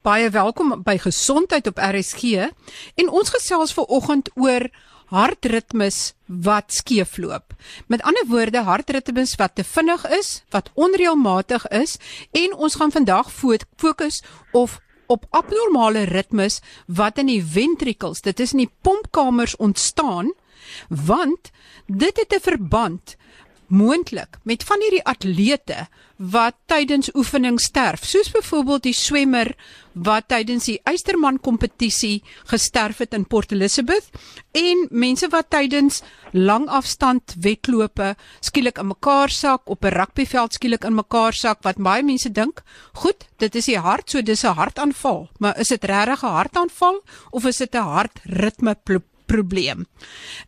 Baie welkom by Gesondheid op RSG. En ons gesels ver oggend oor hartritmes wat skeefloop. Met ander woorde, hartritmes wat te vinnig is, wat onreëlmatig is en ons gaan vandag fokus of op abnormale ritmes wat in die ventrikels, dit is in die pompkamers ontstaan, want dit het 'n verband moontlik met van hierdie atlete wat tydens oefening sterf, soos byvoorbeeld die swemmer wat tydens die Eysterman kompetisie gesterf het in Port Elizabeth en mense wat tydens langafstand wedlope skielik in mekaar sak op 'n rugbyveld skielik in mekaar sak wat baie mense dink, goed, dit is die hart, so dis 'n hartaanval, maar is dit regtig 'n hartaanval of is dit 'n hartritme probleem.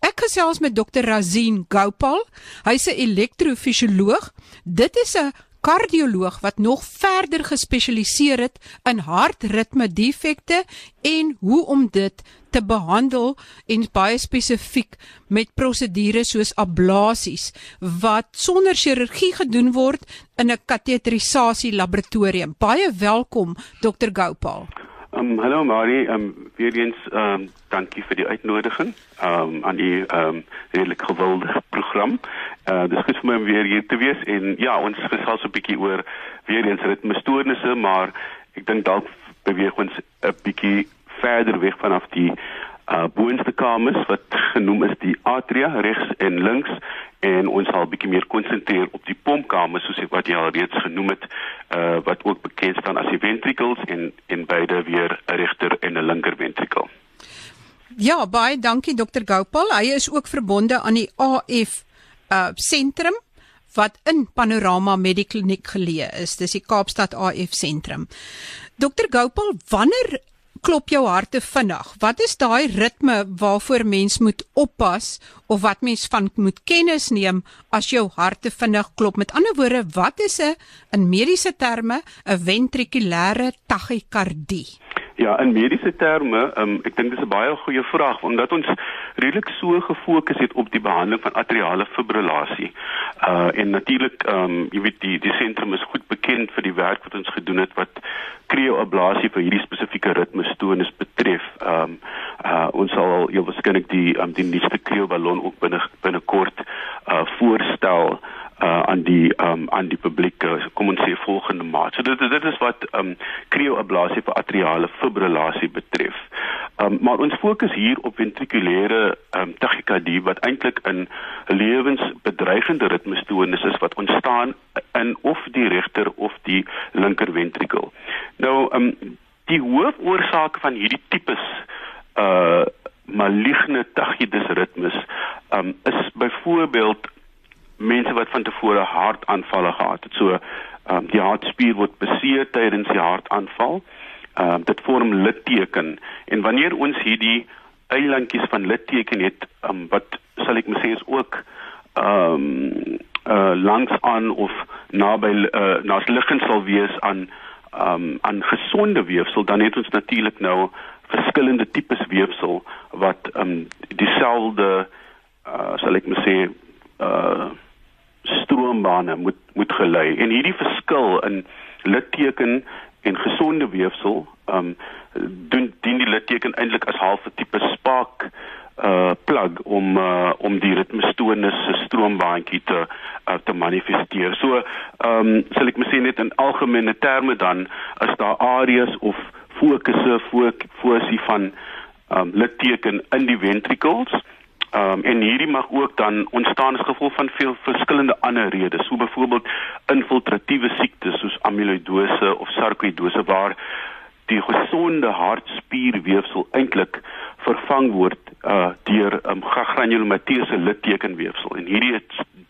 Ek gesels met Dr. Razin Gopal. Hy's 'n elektrofisioloog. Dit is 'n kardioloog wat nog verder gespesialiseer het in hartritme defekte en hoe om dit te behandel en baie spesifiek met prosedures soos ablasies wat sonder chirurgie gedoen word in 'n kateterisasie laboratorium. Baie welkom Dr. Gopal. Um, hallo Marie, um, weer eens um, dankie vir die uitnodiging um, aan die um, redelik gewilde program. Uh, dit is goed vir my om weer hier te wees en ja, ons gesels 'n bietjie oor weer eens ritmestoornisse, maar ek dink dalk beweeg ons 'n bietjie verder weg vanaf die uh, boonste kamers wat genoem is die atria regs en links en ons sal bietjie meer konsentreer op die pompkamers soos wat jy al reeds genoem het uh, wat ook bekend staan as die ventricles en en beide weer 'n regter en 'n linker ventrikel. Ja, baie dankie dokter Gopal. Hy is ook verbonde aan die AF uh sentrum wat in Panorama Medikliniek geleë is. Dis die Kaapstad AF sentrum. Dokter Gopal, wanneer klop jou hart te vinnig. Wat is daai ritme waarvoor mens moet oppas of wat mens van moet kennis neem as jou hart te vinnig klop? Met ander woorde, wat is 'n in mediese terme 'n ventrikulêre tachykardie? Ja, in mediese terme, um, ek dink dis 'n baie goeie vraag omdat ons redelik so gefokus het op die behandeling van atriale fibrillasie. Uh en natuurlik, ehm um, jy weet die die sentrum is goed bekend vir die werk wat ons gedoen het wat krioablasie vir hierdie spesifieke ritmestoornis betref. Ehm um, uh ons sal heel waarskynlik die um, die nuutste krioballon ook binne binnekort uh voorstel uh aan die um aan die publiek uh, kom ons sê volgende maand. So dit dit is wat um krioablasie vir atriale fibrillasie betref. Um maar ons fokus hier op ventrikulêre um tachykardie wat eintlik 'n lewensbedreigende ritmestoornis is wat ontstaan in of die regter of die linker ventrikel. Nou um die hoofoorsake van hierdie tipes uh maligne tachydis ritmes um is byvoorbeeld mense wat van tevore hartaanvalle gehad het. So ehm um, die hartspier word beseer tydens die hartaanval. Ehm um, dit vorm litteken en wanneer ons hierdie eilandjies van litteken het um, wat sal ek sê is ook ehm um, uh langs aan of naby uh, naas liggend sal wees aan ehm um, aan gesonde weefsel dan het ons natuurlik nou verskillende tipes weefsel wat ehm um, dieselfde uh sal ek sê uh stroombane moet moet gelei en hierdie verskil in litteken en gesonde weefsel um doen dien die litteken eintlik as half 'n tipe spaak uh plug om uh, om die ritmestoornis se stroombaantjie te uh, te manifesteer. So ehm um, sal ek mens net in algemene terme dan as daar areas of fokusse fokusie van ehm um, litteken in die ventricles Ehm um, en hierdie mag ook dan ontstaan as gevolg van veel verskillende ander redes, so byvoorbeeld infiltratiewe siektes soos amyloidose of sarkoidose waar die gesonde hartspierweefsel eintlik vervang word uh deur 'n um, granulomateuse littekenweefsel en hierdie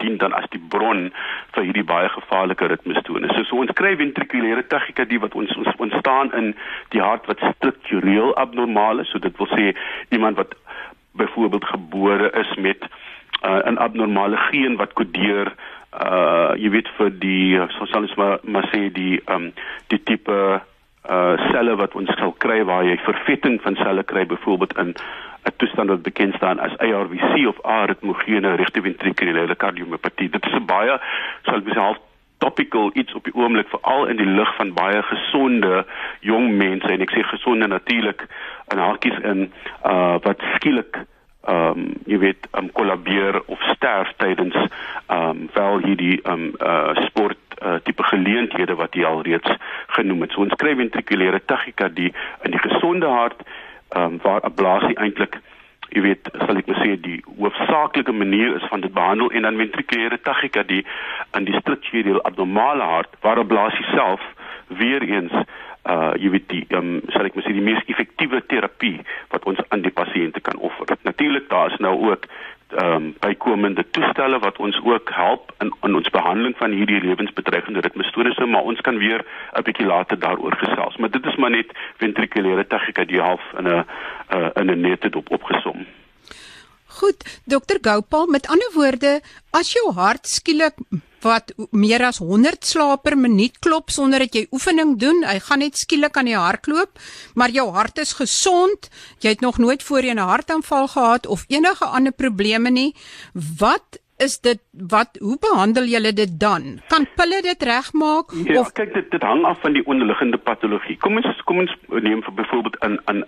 dien dan as die bron vir hierdie baie gevaarlike ritmestoornisse. So, so ons kry ventrikulêre tachykardie wat ons, ons ontstaan in die hart wat struktureel abnormaal is, so dit wil sê iemand wat byvoorbeeld gebore is met uh, 'n abnormale geen wat kodeer uh jy weet vir die so sal ons maar maar sê die um die tipe uh selle wat ons sal kry waar jy vervetting van selle kry byvoorbeeld in 'n toestand wat bekend staan as ARVC of aritmogene regteventrikulêre kardiomiopatie dit is 'n baie sal ons half topical iets op die oomblik veral in die lig van baie gesonde jong mense. En ek sê gesonde natuurlik in hakies in uh wat skielik ehm um, jy weet um kollabeer of sterf tydens ehm um, wel hierdie ehm um, uh sport uh, tipe geleenthede wat jy al reeds genoem het. So ons kry ventrikulêre tachykardie in die gesonde hart ehm um, waar ablasie eintlik jy weet sal ek sê die hoofsaaklike manier is van dit behandel en dan ventrikulêre tachykardie in die struktureel abnormale hart waar ablasie self weer eens uh jy weet die um, sal ek sê die mees effektiewe terapie wat ons aan die pasiënte kan offer. Natuurlik daar is nou ook ehm um, bykomende toestelle wat ons ook help in in ons behandeling van hierdie lewensbedreigende ritmestonisse, maar ons kan weer 'n bietjie later daaroor gesels. Maar dit is maar net ventrikulêre tachykardie half in 'n uh, in 'n nette dop opgesom. Goed, dokter Gopal, met ander woorde, as jou hart skielik wat meer as 100 slae per minuut klop sonder dat jy oefening doen. Hy gaan net skielik aan die hardloop, maar jou hart is gesond. Jy het nog nooit voorheen 'n hartaanval gehad of enige ander probleme nie. Wat is dit wat hoe behandel julle dit dan? Kan pille dit regmaak ja, of kyk dit dit hang af van die onderliggende patologie. Kom ons kom ons neem vir byvoorbeeld 'n 'n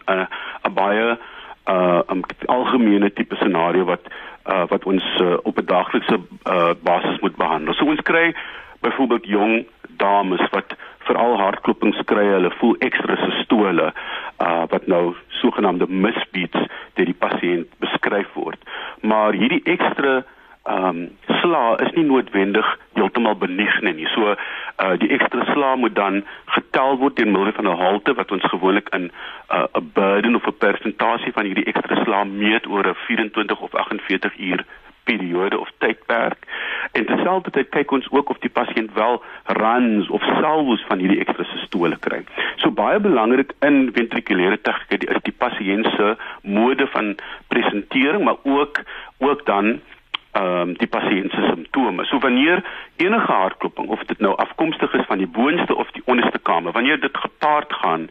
'n baie uh 'n algemene tipe scenario wat uh wat ons uh, op 'n daaglikse uh basis moet behandel. So ons kry byvoorbeeld jong dames wat veral hartklopings kry, hulle voel ekstra sistole uh wat nou sogenaamde misbeats deur die pasiënt beskryf word. Maar hierdie ekstra ehm um, sla is nie noodwendig heeltemal benigne nie. So uh die ekstra sla moet dan getel word teen middel van 'n halte wat ons gewoonlik in 'n uh, burden of 'n persentasie van hierdie ekstra sla meet oor 'n 24 of 48 uur periode of tydperk. En terselfdertyd kyk ons ook of die pasiënt wel runs of salvos van hierdie ekstra sistole kry. So baie belangrik in ventrikulêre tegniek is die pasiënt se mode van presentering, maar ook ook dan ehm um, die pasiënt se simptome. So wanneer enige hartkloping of dit nou afkomstig is van die boonste of die onderste kamer, wanneer dit gepaard gaan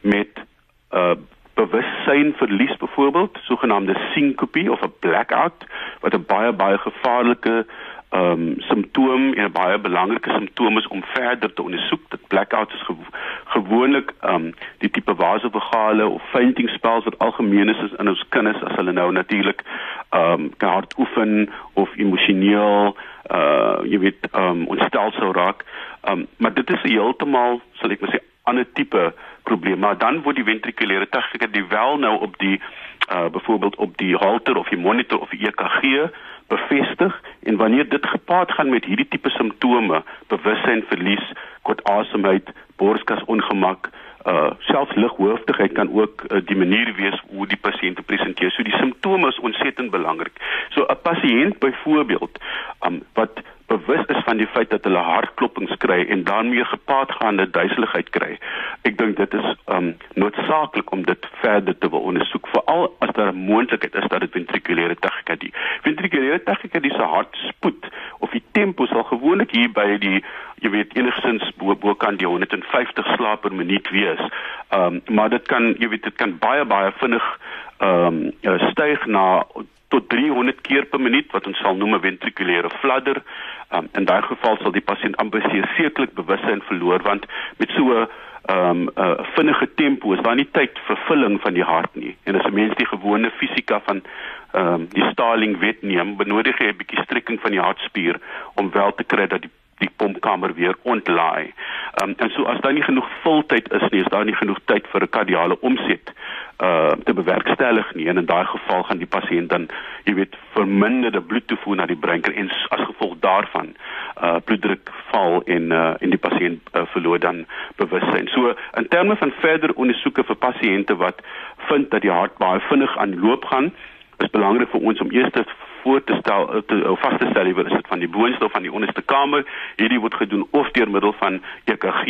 met 'n uh, eh, bewussyn verlies byvoorbeeld, sogenaamde syncope of 'n blackout wat 'n baie baie gevaarlike ehm um, simptoom en 'n baie belangrike simptoom is om verder te ondersoek. Dit blackout is gewo gewoonlik ehm um, die tipe vasovagale of fainting spells wat algemeen is in ons kinders as hulle nou natuurlik ehm um, hard oefen of emosioneel uh jy weet ehm um, ontstel sou raak. Ehm um, maar dit is heeltemal sal ek maar sê ander tipe probleem. Maar dan word die ventrikulêre tegniek die wel nou op die uh byvoorbeeld op die halter of die monitor of die EKG bevestig en wanneer dit gepaard gaan met hierdie tipe simptome, bewussyn verlies, kort asemheid, borskas ongemak, uh selfs lighoofdigheid kan ook uh, die manier wees hoe die pasiënt presenteer. So die simptome is ontsettend belangrik. So 'n pasiënt byvoorbeeld um wat bewus is van die feit dat hulle hartklopings kry en daarmee gepaardgaande duiseligheid kry. Ek dink dit is um noodsaaklik om dit verder te wil ondersoek veral as daar 'n moontlikheid is dat dit ventrikulêre tachykardie. Ventrikulêre tachykardie se hartspoed of die tempo sal gewoonlik hier by die jy weet enigstens bo bo kan die 150 slaap per minuut wees. Um maar dit kan jy weet dit kan baie baie vinnig um styg na tot 300 keer per minuut wat ons sal noem 'n ventrikulêre fladder. Um, in daai geval sal die pasiënt amper sekerlik bewussyn verloor want met so 'n um, uh, vinnige tempo is daar nie tyd vir vulling van die hart nie. En as 'n mens die gewone fisika van um, die Starling wet neem, benodig jy 'n bietjie strekking van die hartspier om wel te kry dat die die pompkamer weer ontlaai. Ehm um, en so as daar nie genoeg vultyd is nie, is daar nie genoeg tyd vir 'n kardiale omset uh te bewerkstellig nie en in daai geval gaan die pasiënt dan jy weet verminderde bloedtoevoer na die brein kry en as gevolg daarvan uh bloeddruk val en uh en die pasiënt uh, verloor dan bewussyn. So in terme van verder ondersoeke vir pasiënte wat vind dat die hart baie vinnig aan loop gaan, is belangrik vir ons om eers voor te stel eh, te of vas te stel wie is dit van die boonste of van die onderste kamer. Hierdie word gedoen of deur middel van EKG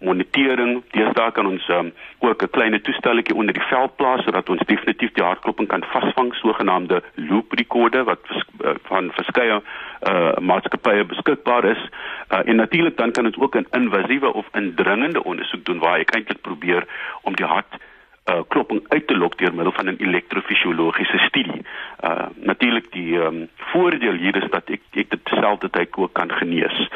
monitering. Deesdae kan ons um, ook 'n klein toestelletjie onder die vel plaas sodat ons definitief die hartkloping kan vasvang sogenaamde loop recorder wat vers, uh, van verskeie uh, maatskappye beskikbaar is. Uh, en natuurlik dan kan ons ook 'n invasiewe of indringende ondersoek doen waar ek eintlik probeer om die hart uh, klopping uit te lok deur middel van 'n elektrofisiologiese studie. Uh natuurlik die um, voordeel hier is dat ek ek dit terselfdertyd ook kan genees.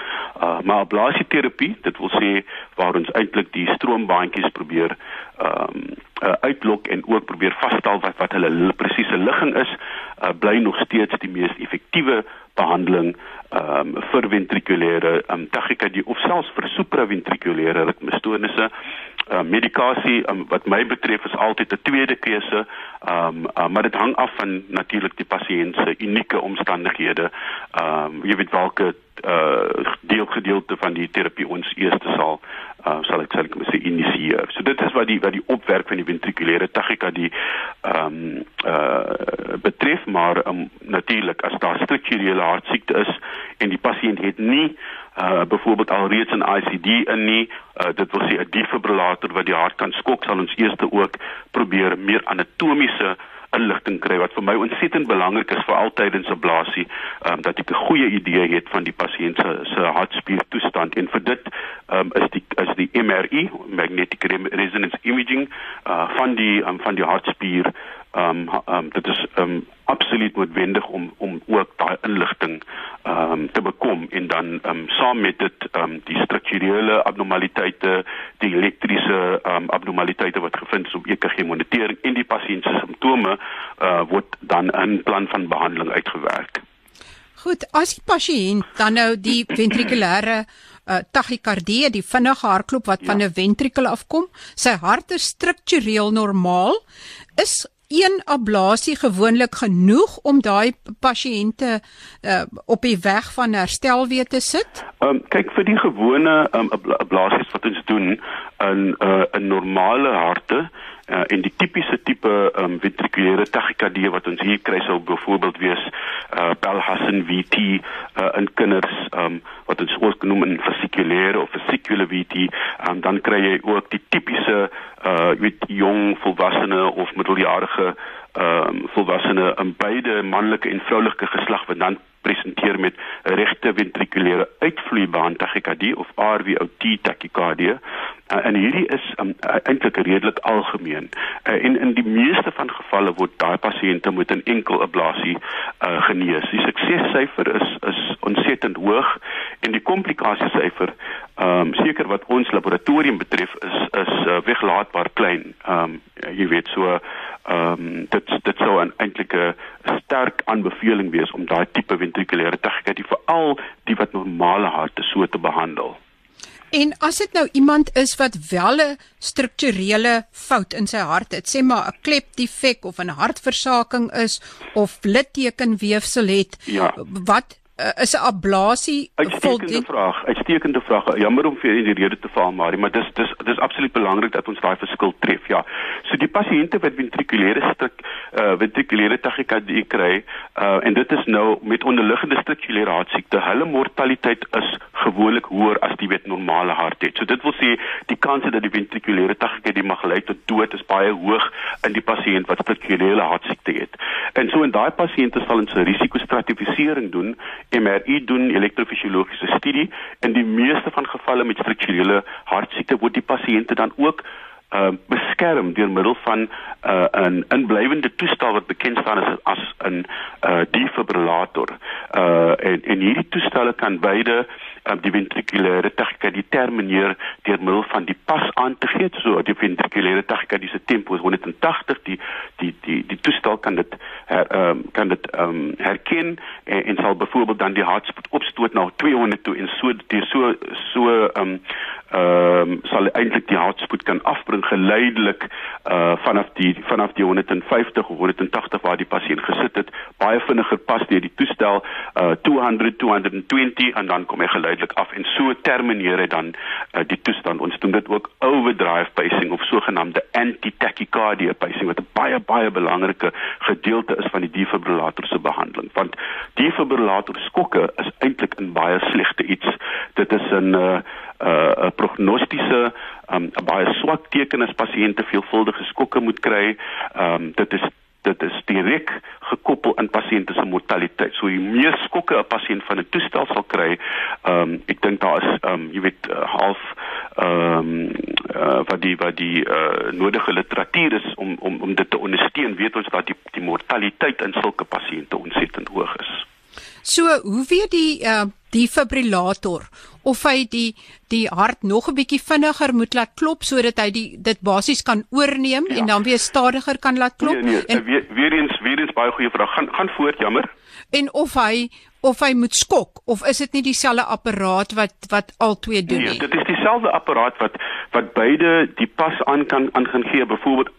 Uh maar ablasieterapie, dit wil sê waar ons eintlik die stroombaantjies probeer um, uh, uitlok en ook probeer vasstel wat wat hulle presiese ligging is, uh, bly nog steeds die mees effektiewe behandeling ehm um, vir ventrikulêre um, tachykardie of selfs vir supraventrikulêre ritmestonisse. Uh, medikasie um, wat my betref is altyd 'n tweede keuse. Ehm um, uh, maar dit hang af van natuurlik die pasiënt se unieke omstandighede. Ehm um, jy weet watter uh deel gedeelte van die terapie ons eerste sal uh sal ek sê initieer. So dit is wat die wat die opwerk van die ventrikulêre tachykardie ehm um, uh betref maar um, natuurlik as daar strukturele hartsiekte is en die pasiënt het nie uh byvoorbeeld alreeds 'n ICD in nie uh, dit wil sê 'n defibrillator wat die hart kan skok sal ons eers ook probeer meer anatomiese inligting kry wat vir my ontsettend belangrik is vir altydens 'n blaasie um, dat ek 'n goeie idee het van die pasiënt se se hartspiertoestand. En vir dit um, is die is die MRI magnetic resonance imaging uh, van die um, van die hartspier ehm um, um, dit is ehm um, absoluut noodwendig om om ook daai inligting ehm um, te bekom en dan ehm um, saam met dit ehm um, die strukturele abnormaliteite, die elektriese ehm um, abnormaliteite wat gevind is op EKG monitering en die pasiënt se simptome uh, word dan 'n plan van behandeling uitgewerk. Goed, as die pasiënt dan nou die ventrikulêre uh, tachykardie, die vinnige hartklop wat ja. van 'n ventrikel afkom, sy hart is struktureel normaal, is een ablasie gewoonlik genoeg om daai pasiënte uh, op die weg van herstel weer te sit? Ehm um, kyk vir die gewone um, ablasies wat ons doen in 'n uh, normale harte uh, en die tipiese tipe um, ventrikulêre tachykardie wat ons hier kry sou byvoorbeeld wees uh, Bell-Hassan VT uh, in kinders um, wat ons ook genoem in vesikulêre of vesikulêre VT um, dan kry jy ook die tipiese uh jong volwassene of middeljarige ehm um, volwassene in beide manlike en vroulike geslag wat dan presenteer met regte ventrikulêre uitvloeibaan tachykardie of RVOT tachykardie. Uh, en hierdie is um, eintlik redelik algemeen. Uh, en in die meeste van gevalle word daai pasiënte met 'n enkel ablasie uh, genees. Die suksessyfer is is ontsettend hoog en die komplikasiesyfer ehm um, seker wat ons laboratorium betref is is uh, weglaatbaar klein. Ehm um, jy weet so ehm um, dit dit sou 'n eintlike sterk aanbeveling wees om daai tipe ventrikulêre tachykardie veral die wat normale harte so te behandel. En as dit nou iemand is wat wel 'n strukturele fout in sy hart het, sê maar 'n klepdefek of 'n hartversaking is of littekenweefsel het, ja. wat is 'n ablasie uitstekende vraag uitstekende vraag. Jammer om vir die rede te val maar maar dis dis dis absoluut belangrik dat ons daai verskil tref ja. So die pasiënte wat ventrikulêre stuk uh, ventrikulêre tachykardie kry uh, en dit is nou met onderliggende strukturele hartsiekte hulle mortaliteit is gewoonlik hoër as die wet normale hart het so dit wil sê die kans dat die ventrikulêre tachykardie mag lei tot dood is baie hoog in die pasiënt wat strukturele hartsiekte het en so in daai pasiënte sal ons 'n risikostratifisering doen MRI doen elektrofisiologiese studie in die meeste van gevalle met strukturele hartsiekte word die pasiënte dan ook uh beskerm deur middel van uh 'n inblywende toestel wat bekend staan as as 'n uh defibrillator. Uh en en hierdie toestelle kan beide um, die ventrikulêre tachykardie termineer deur middel van die pas aan te gee. So die ventrikulêre tachykardie se tempo is 180 die die die die toestel kan dit her, um, kan dit um, herken en, en sal byvoorbeeld dan die hartspoed opstoot na 200 toe en so die so so um, ehm um, sal eintlik die hartspoed kan afbring geleidelik uh vanaf die vanaf die 150 of 180 waar die pasiënt gesit het. Baie vinniger pas deur die toestel uh 200 220 en dan kom hy geleidelik af. En so termineer hy dan uh, die toestand. Ons doen dit ook overdrive pacing of sogenaamde anti-tachycardia pacing wat 'n baie baie belangrike gedeelte is van die defibrillator se behandeling. Want defibrillator skokke is eintlik 'n baie slegte iets. Dit is 'n uh, 'n uh, prognostiese um, 'n baie swak teken as pasiënte veelvuldige skokke moet kry. Ehm um, dit is dit is direk gekoppel aan pasiënte se mortaliteit. So hoe meer skokke 'n pasiënt van 'n toestel sal kry, ehm um, ek dink daar is ehm um, jy weet uh, half ehm um, uh, wat die wat die uh, nodige literatuur is om om om dit te ondersteun, weet ons dat die die mortaliteit in sulke pasiënte ontsettend hoog is. So, hoe weet die uh defibrillator of hy die die hart nog 'n bietjie vinniger moet laat klop sodat hy die dit basies kan oorneem ja. en dan weer stadiger kan laat klop? Nee, nee, en weer, weer eens weer eens baie goeie vraag. Gaan gaan voort, jammer. En of hy of hy moet skok of is dit nie dieselfde apparaat wat wat al twee doen nee, nie? Nee, dit is dieselfde apparaat wat wat beide die pas aan kan aan gaan gee, byvoorbeeld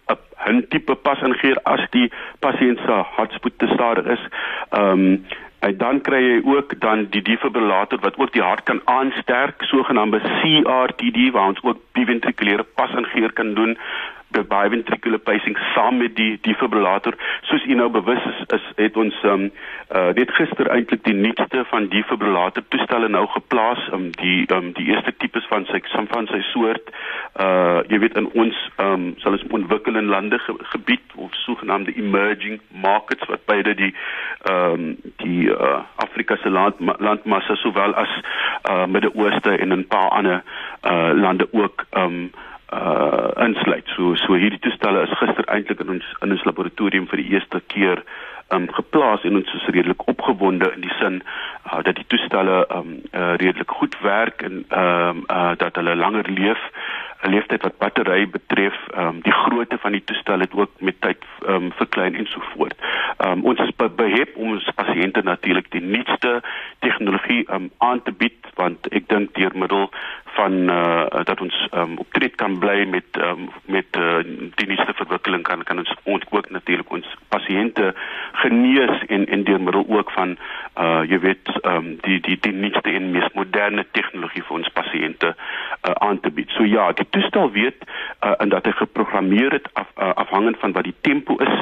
'n tipe pas ingee as die pasiënt se hartspoed te stadig is. Ehm um, En dan kry jy ook dan die defibrillator wat ook die hart kan aansterk, sogenaamde CRTD waar ons ook biventrikulêre pasingeer kan doen biventricular pacing saam met die defibrillator. Soos u nou bewus is, is het ons um uh net gister eintlik die nuutste van defibrillator toestelle nou geplaas, um die um die eerste tipes van sy van sy soort uh jy weet in ons um sal ons ontwikkelende lande ge, gebied of sogenaamde emerging markets wat beide die um die uh Afrika se land landmassa sowel as uh Midde-Ooste en 'n paar ander uh lande ook um uh insluit. So so hierdie toestelle is gister eintlik in ons in ons laboratorium vir die eerste keer um geplaas en ons is redelik opgewonde in die sin uh, dat die toestelle um uh, redelik goed werk en um uh, dat hulle langer leef leeftyd wat battery betref, ehm um, die grootte van die toestel het ook met tyd ehm um, verklein en so voort. Ehm um, ons is be behep om ons pasiënte natuurlik die nuutste tegnologie ehm um, aan te bied want ek dink deur middel van uh, dat ons um, optred kan bly met um, met uh, die nuutste verwikkeling kan kan ons ook natuurlik ons pasiënte genees en en deur middel ook van uh, jy weet um, die die die nuutste en mees moderne tegnologie vir ons pasiënte uh, aan te bied. So ja, die toestel weet uh, en dat hy geprogrammeer het af, uh, afhangend van wat die tempo is.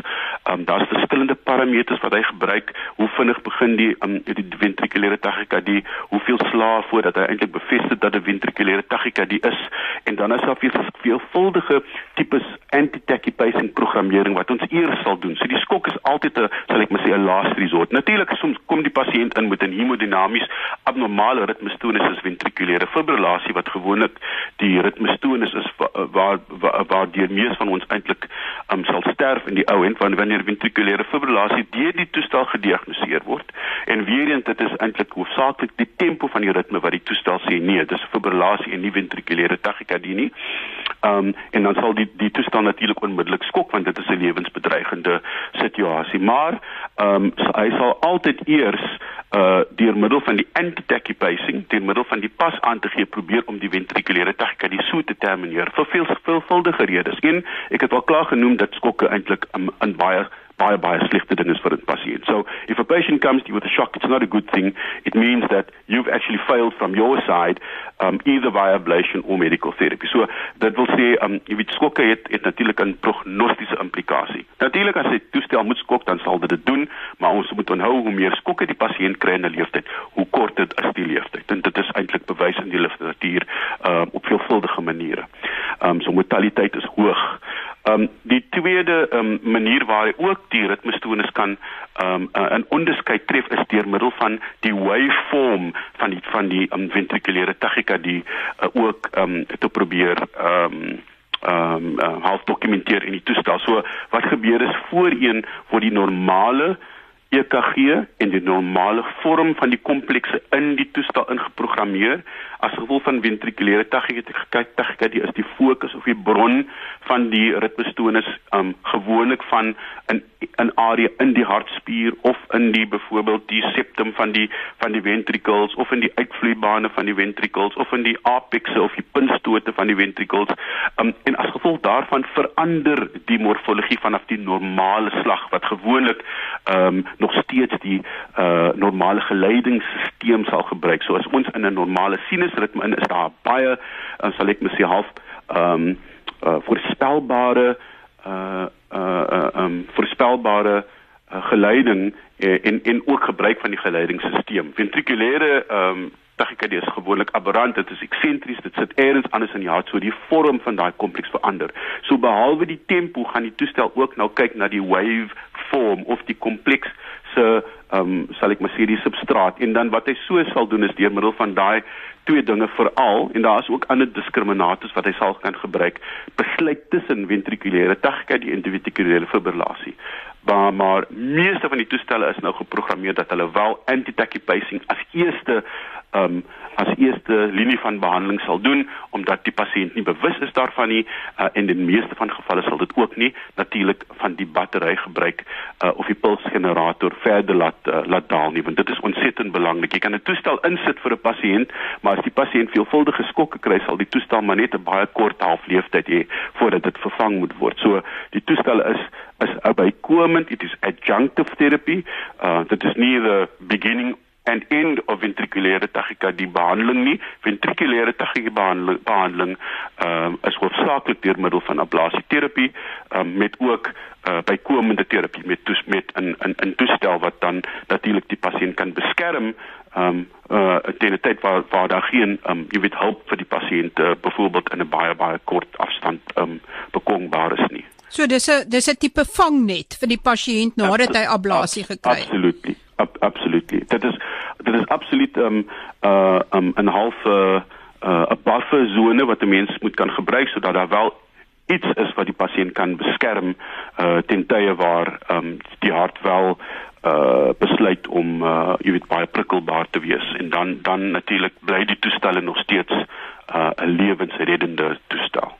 Um, Daar's verskillende parameters wat hy gebruik. Hoe vinnig begin die um, die ventrikulêre tachykardie? Hoeveel slae voordat hy eintlik bevestig dat 'n ventrikulêre tachykardie is? En dan is daar veel veelvuldige tipes anti-tachypacing programmering wat ons eers sal doen. So die skok is altyd 'n sal ek maar sê 'n last resort. Natuurlik soms kom die pasiënt in met 'n hemodinamies abnormale ritmestoornis as ventrikulêre fibrillasie wat gewoonlik die ritmestoornis is waar waar, waar die meeste van ons eintlik um, sal sterf in die ou end wanneer ventrikulêre fibrillasie deur die toestel gediagnoseer word. En weer eens dit is eintlik hoofsaaklik die tempo van die ritme wat die toestel sê nee, dis fibrillasie en nie ventrikulêre tachykardie nie. Ehm um, en dan sal die die toestel natuurlik onmiddellik skok want dit is 'n lewensbedreigende situasie. Maar ehm um, hy sal altyd eers uh deur middel van die anti-tachypacing, deur middel van die pas aan te gee probeer om die ventrikulêre tachykardie so te termineer vir veel veelvuldige redes. Een, ek het al klaar genoem dat skokke eintlik in, um, in baie baie baie slegte ding is vir 'n pasiënt. So if a patient comes to you with a shock, it's not a good thing. It means that you've actually failed from your side, um, either via ablation or medical therapy. So dit wil sê, um, jy weet skokke het, het natuurlik 'n prognostiese implikasie. Natuurlik as jy toestel moet skok, dan sal dit dit doen, maar ons moet onthou hoe meer skokke die pasiënt kry in 'n leeftyd, hoe korter is die leeftyd. En dit is eintlik bewys in die literatuur uh, op veelvuldige maniere. Um, so mortaliteit is hoog. Ehm um, die tweede um, manier waar hy ook die ritmestoornis kan ehm um, uh, in onderskeid tref is deur middel van die waveform van die van die um, ventrikulêre tachykardie uh, ook ehm um, te probeer ehm um, ehm um, uh, half dokumenteer in die toestel. So wat gebeur is voorheen word die normale EKG en die normale vorm van die komplekse in die toestel ingeprogrammeer. As gevolg van ventrikulêre tachykardie is die fokus of die bron van die ritmestoornis um gewoonlik van 'n 'n area in die hartspier of in die byvoorbeeld die septum van die van die ventricles of in die uitvloeibane van die ventricles of in die apexe of die puntstote van die ventricles. Um en as gevolg daarvan verander die morfologie vanaf die normale slag wat gewoonlik um nog steeds die uh normale geleidingsstelsel sal gebruik so as ons in 'n normale sinus lewensritme in is daar baie uh, sal ek mens half ehm um, uh, voorspelbare uh uh uh um, voorspelbare uh, geleiding uh, en en ook gebruik van die geleidingsstelsel. Ventrikulêre ehm um, tachykardie is gewoonlik aberrant, dit is eksentries, dit sit eers anders in die hart, so die vorm van daai kompleks verander. So behalwe die tempo gaan die toestel ook nou kyk na die wave vorm of die kompleks se ehm um, sal ek maar sê die substraat en dan wat hy so sal doen is deur middel van daai twee dinge veral en daar is ook ander diskriminators wat hy sal kan gebruik besluit tussen ventrikulêre tachykardie die individuele fibrillasie maar maar meeste van die toestelle is nou geprogrammeer dat hulle wel anti-tachypacing as eerste um, as eerste linie van behandeling sal doen omdat die pasiënt nie bewus is daarvan nie uh, en in die meeste van gevalle sal dit ook nie natuurlik van die battery gebruik uh, of die pulsgenerator verder laat uh, laat daal nie want dit is ontsettend belangrik jy kan 'n toestel insit vir 'n pasiënt maar as die pasiënt veelvuldige skokke kry sal die toestel maar net 'n baie kort halfleeftyd hê voordat dit vervang moet word. So die toestel is is bykomend it is adjunctive therapy uh, dit is nie the beginning and end of ventriculêre tachykardie behandeling nie. Ventriculêre tachykardie behandeling behandeling ehm um, is hoofsaaklik deur middel van ablasieterapie um, met ook uh, bykomende terapie met toes met 'n 'n 'n toestel wat dan natuurlik die pasiënt kan beskerm ehm um, uh teen 'n tyd waar waar daar geen ehm um, jy weet hulp vir die pasiënt uh, byvoorbeeld in 'n baie baie kort afstand ehm um, bekombaar is nie. So dis 'n dis 'n tipe vangnet vir die pasiënt nadat hy ablasie gekry het. Absoluut. Ab, absoluut. Dit is dit is absoluut 'n um, uh um, 'n half 'n uh, uh, buffer sone wat 'n mens moet kan gebruik sodat daar wel iets is wat die pasiënt kan beskerm uh ten tye waar um, die hart wel uh besluit om uh jy weet baie prikkelbaar te wees en dan dan natuurlik bly die toestelle nog steeds uh 'n lewensreddende toestel.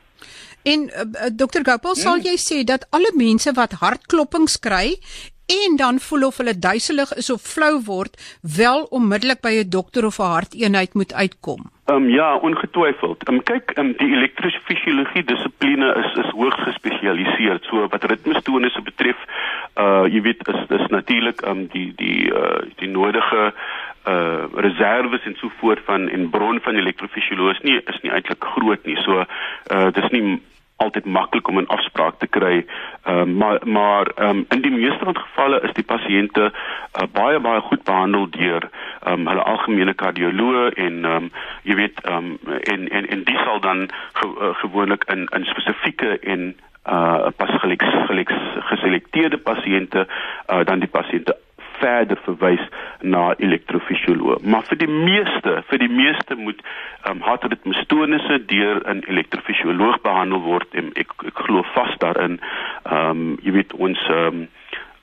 En uh, Dr. Gopal, sal hmm. jy sê dat alle mense wat hartklopings kry en dan voel of hulle duiselig is of flou word, wel onmiddellik by 'n dokter of 'n harteenheid moet uitkom. Ehm um, ja, ongetwyfeld. Ehm um, kyk, um, die elektrofisiologie dissipline is is hoogs gespesialiseer. So wat ritmestonisse betref, uh jy weet is dis natuurlik ehm um, die die uh die nodige uh reserves en so voort van en bron van elektrofisioloog is nie is nie eintlik groot nie. So uh dis nie altyd maklik om 'n afspraak te kry. Ehm uh, maar maar ehm um, in die meeste van gevalle is die pasiënte uh, baie baie goed behandel deur ehm um, hulle algemene kardioloog en ehm um, jy weet ehm um, en en en dis sal dan ge, uh, gewoonlik in in spesifieke en uh pas geliks geliks geselekteerde pasiënte uh dan die pasiënte verder verwys na elektrofisioloog. Maar vir die meeste, vir die meeste moet ehm um, hartritmestonisse deur 'n elektrofisioloog behandel word en ek ek glo vas daarin. Ehm um, jy weet ons ehm um,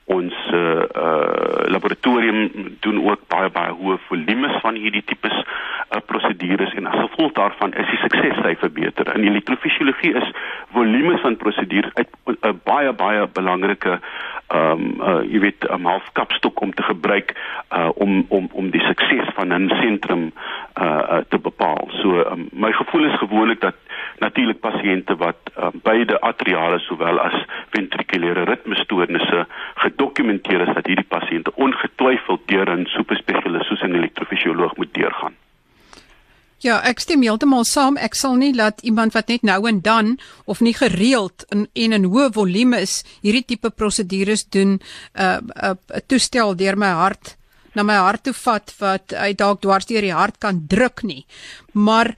ons uh, uh, laboratorium doen ook baie baie hoë volumes van hierdie tipes uh, prosedures en as gevolg daarvan is die suksessyfer beter. In elektrofisiologie is volumes van prosedures 'n uh, baie baie belangrike ehm um, uh, jy weet 'n um, halfkapstok om te gebruik uh, om om om die sukses van 'n sentrum uh, uh, te bepaal. So um, my gevoel is gewoonlik dat natuurlik pasiënte wat um, beide atriale sowel as ventrikulêre ritmestoornisse gedokumenteer is dat hierdie pasiënte ongetwyfeld deur 'n superspesialis soos 'n elektrofisioloog moet deurgaan. Ja, ek stem heeltemal saam. Ek sal nie laat iemand wat net nou en dan of nie gereeld in en in hoë volume is hierdie tipe prosedures doen 'n uh, 'n uh, uh, toestel deur my hart na my hart toe vat wat hy dalk dwars deur die hart kan druk nie. Maar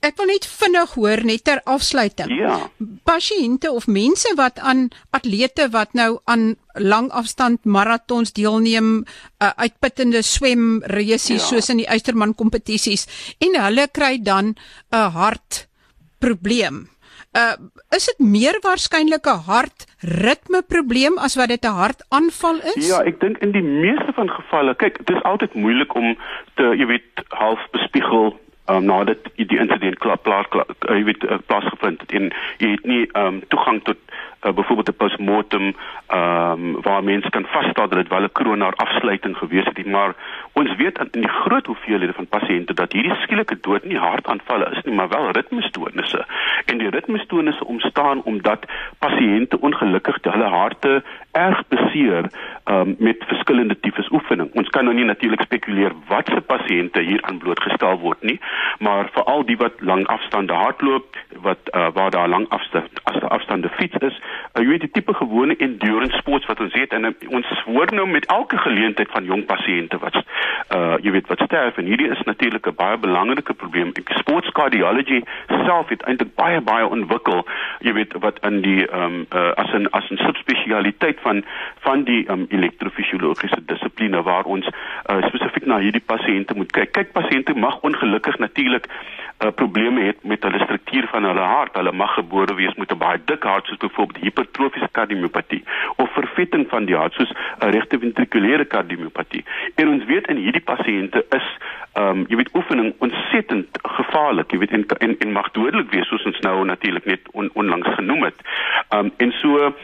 Ek wil net vinnig hoor net ter afsluiting. Ja. Pasiënte of mense wat aan atlete wat nou aan langafstand maratons deelneem, uh, uitputtende swem reusies ja. soos in die Eysterman kompetisies en hulle kry dan 'n hartprobleem. Uh is dit meer waarskynlik 'n hartritme probleem as wat dit 'n hartaanval is? Ja, ek dink in die meeste van gevalle, kyk, dit is altyd moeilik om te, jy weet, half bespiegel um, nadat die insident klaar plaas jy weet uh, plaasgevind het. En jy het nie um, toegang tot uh, byvoorbeeld 'n postmortem um, waar mense kan vasstel dat dit wel 'n koronaar afsluiting gewees het maar ons weet in die groot hoeveelhede van pasiënte dat hierdie skielike dood nie hartaanvalle is nie maar wel ritmestoornisse. En die ritmestoornisse ontstaan omdat pasiënte ongelukkig hulle harte erg beseer um, met verskillende tipes oefening. Ons kan nou nie natuurlik spekuleer wat se pasiënte hier aan blootgestel word nie maar veral die wat lang afstande hardloop wat uh, waar daar lang afstand as afstande fiets is uh, jy weet die tipe gewone endurance sports wat ons het. En uh, ons hoor nou met elke geleentheid van jong pasiënte wat uh jy weet wat sterf en hierdie is natuurlik 'n baie belangrike probleem. Sports cardiology self het eintlik baie baie ontwikkel, jy weet wat in die ehm um, uh, as 'n as 'n subspesialiteit van van die ehm um, elektrofisiologiese dissipline waar ons uh, spesifiek na hierdie pasiënte moet kyk. Kyk pasiënte mag ongelukkig natuurlik uh, probleme het met hulle struktuur van hulle hart. Hulle mag gebore wees met 'n baie dik hart soos byvoorbeeld hipertrofiese kardiomiopatie of vervetting van die hart soos 'n regte ventrikulêre kardiomiopatie. En ons weet in hierdie pasiënte is ehm um, jy weet oefening ontsettend gevaarlik, jy weet en en, en mag dodelik wees soos ons nou natuurlik net on, onlangs genoem het. Ehm um, en so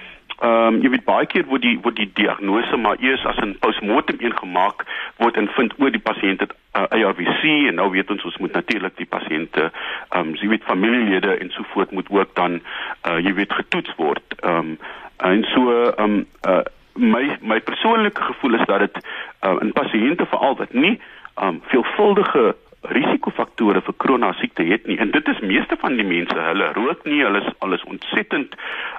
Ehm um, jy weet baie keer word die word die diagnose maar eers as 'n postmortem ingemaak word en vind oor die pasiënt het uh, eh, ARVC en nou weet ons ons moet natuurlik die pasiënte ehm um, jy weet familielede en so voort moet ook dan uh, jy weet getoets word. Ehm um, en so ehm um, uh, my my persoonlike gevoel is dat dit uh, in pasiënte veral wat nie ehm um, veelvuldige risikofaktore vir krona siekte het nie. En dit is meeste van die mense hulle rook nie hulle is alles ontsettend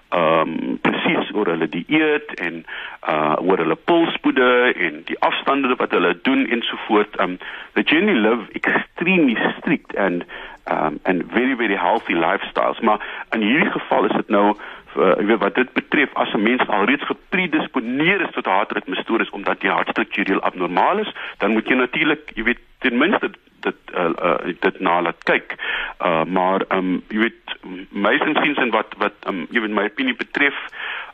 ehm um, presies oor hulle dieet en uh oor hulle pulspoede en die afstande wat hulle doen en so voort um they generally live extremely strict and um and very very healthy lifestyles. Maar in hierdie geval is dit nou uh, ek weet wat dit betref as 'n mens alreeds gepredisponeer is tot hartritmestoornis omdat die hart struktureel abnormaal is dan moet jy natuurlik jy weet ten minste dit uh, uh, dit na laat kyk. Uh maar ehm um, jy weet my insiens en wat wat ehm um, jy weet my opinie betref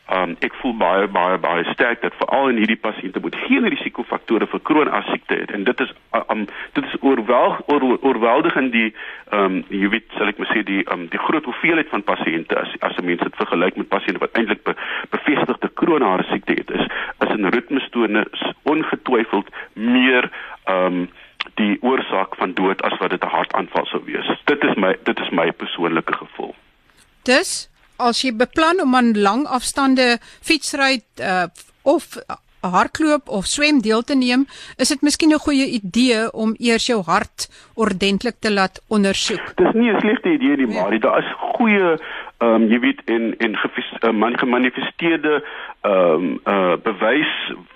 Um, ek voel baie baie baie sterk dat veral in hierdie pasiënte moet geen risikofaktore vir kroonas siekte hê en dit is um, dit is oorwel oor, oorweldigend die um, jy weet sal ek maar sê die um, die groot hoeveelheid van pasiënte as as 'n mens dit vergelyk met pasiënte wat eintlik be, bevestigde kroonare siekte het is is 'n ritmestoornis ongetwyfeld meer um, die oorsaak van dood as wat dit 'n hartaanval sou wees. Dit is my dit is my persoonlike gevoel. Dis as jy beplan om aan lang afstande fietsry uh, of hardloop of swem deel te neem, is dit miskien 'n goeie idee om eers jou hart ordentlik te laat ondersoek. Dis nie 'n slegte idee nie, ja. maar daar is goeie ehm um, jy weet in in uh, man gemanifesteerde ehm um, uh, bewys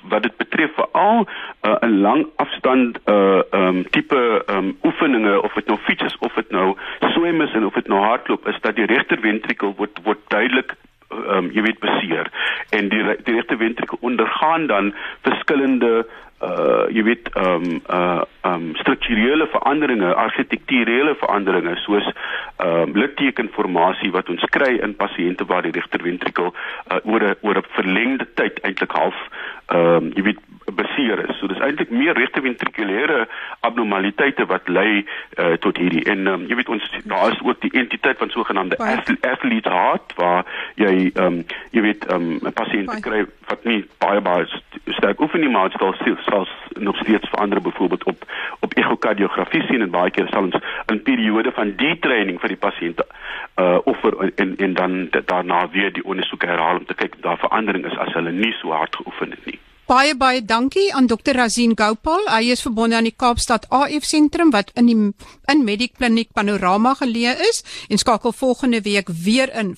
wat dit betref veral uh, 'n lang afstand uh ehm um, tipe ehm um, oefeninge of dit nou fiets is of dit nou swem is en of dit nou hardloop is dat die regter ventrikel word word duidelik ehm um, jy weet beseer. En die die regte ventrikel ondergaan dan verskillende uh jy weet ehm um, uh ehm um, strukturele veranderinge, argitekturele veranderinge soos ehm um, littekenformasie wat ons kry in pasiënte waar die regterventrikel uh, oor 'n oor 'n verlengde tyd eintlik half ehm um, jy weet beseer is. So dis eintlik meer regterventrikulêre abnormaliteite wat lei uh, tot hierdie en um, jy weet ons daar is ook die entiteit van sogenaamde athlete heart waar jy ehm um, jy weet ehm um, pasiënte kry wat nie baie baie sterk oefen nie maar dit sal sal nog steeds verander byvoorbeeld op op ekokardiografie sien en baie keer sal ons 'n periode van detraining vir die pasiënte uh offer en en dan daarna weer die ondersoek herhaal om te kyk of daar verandering is as hulle nie so hard geoefen het nie. Baie baie dankie aan Dr. Razin Gopal. Hy is verbonde aan die Kaapstad AF sentrum wat in die in Medic Kliniek Panorama geleë is en skakel volgende week weer in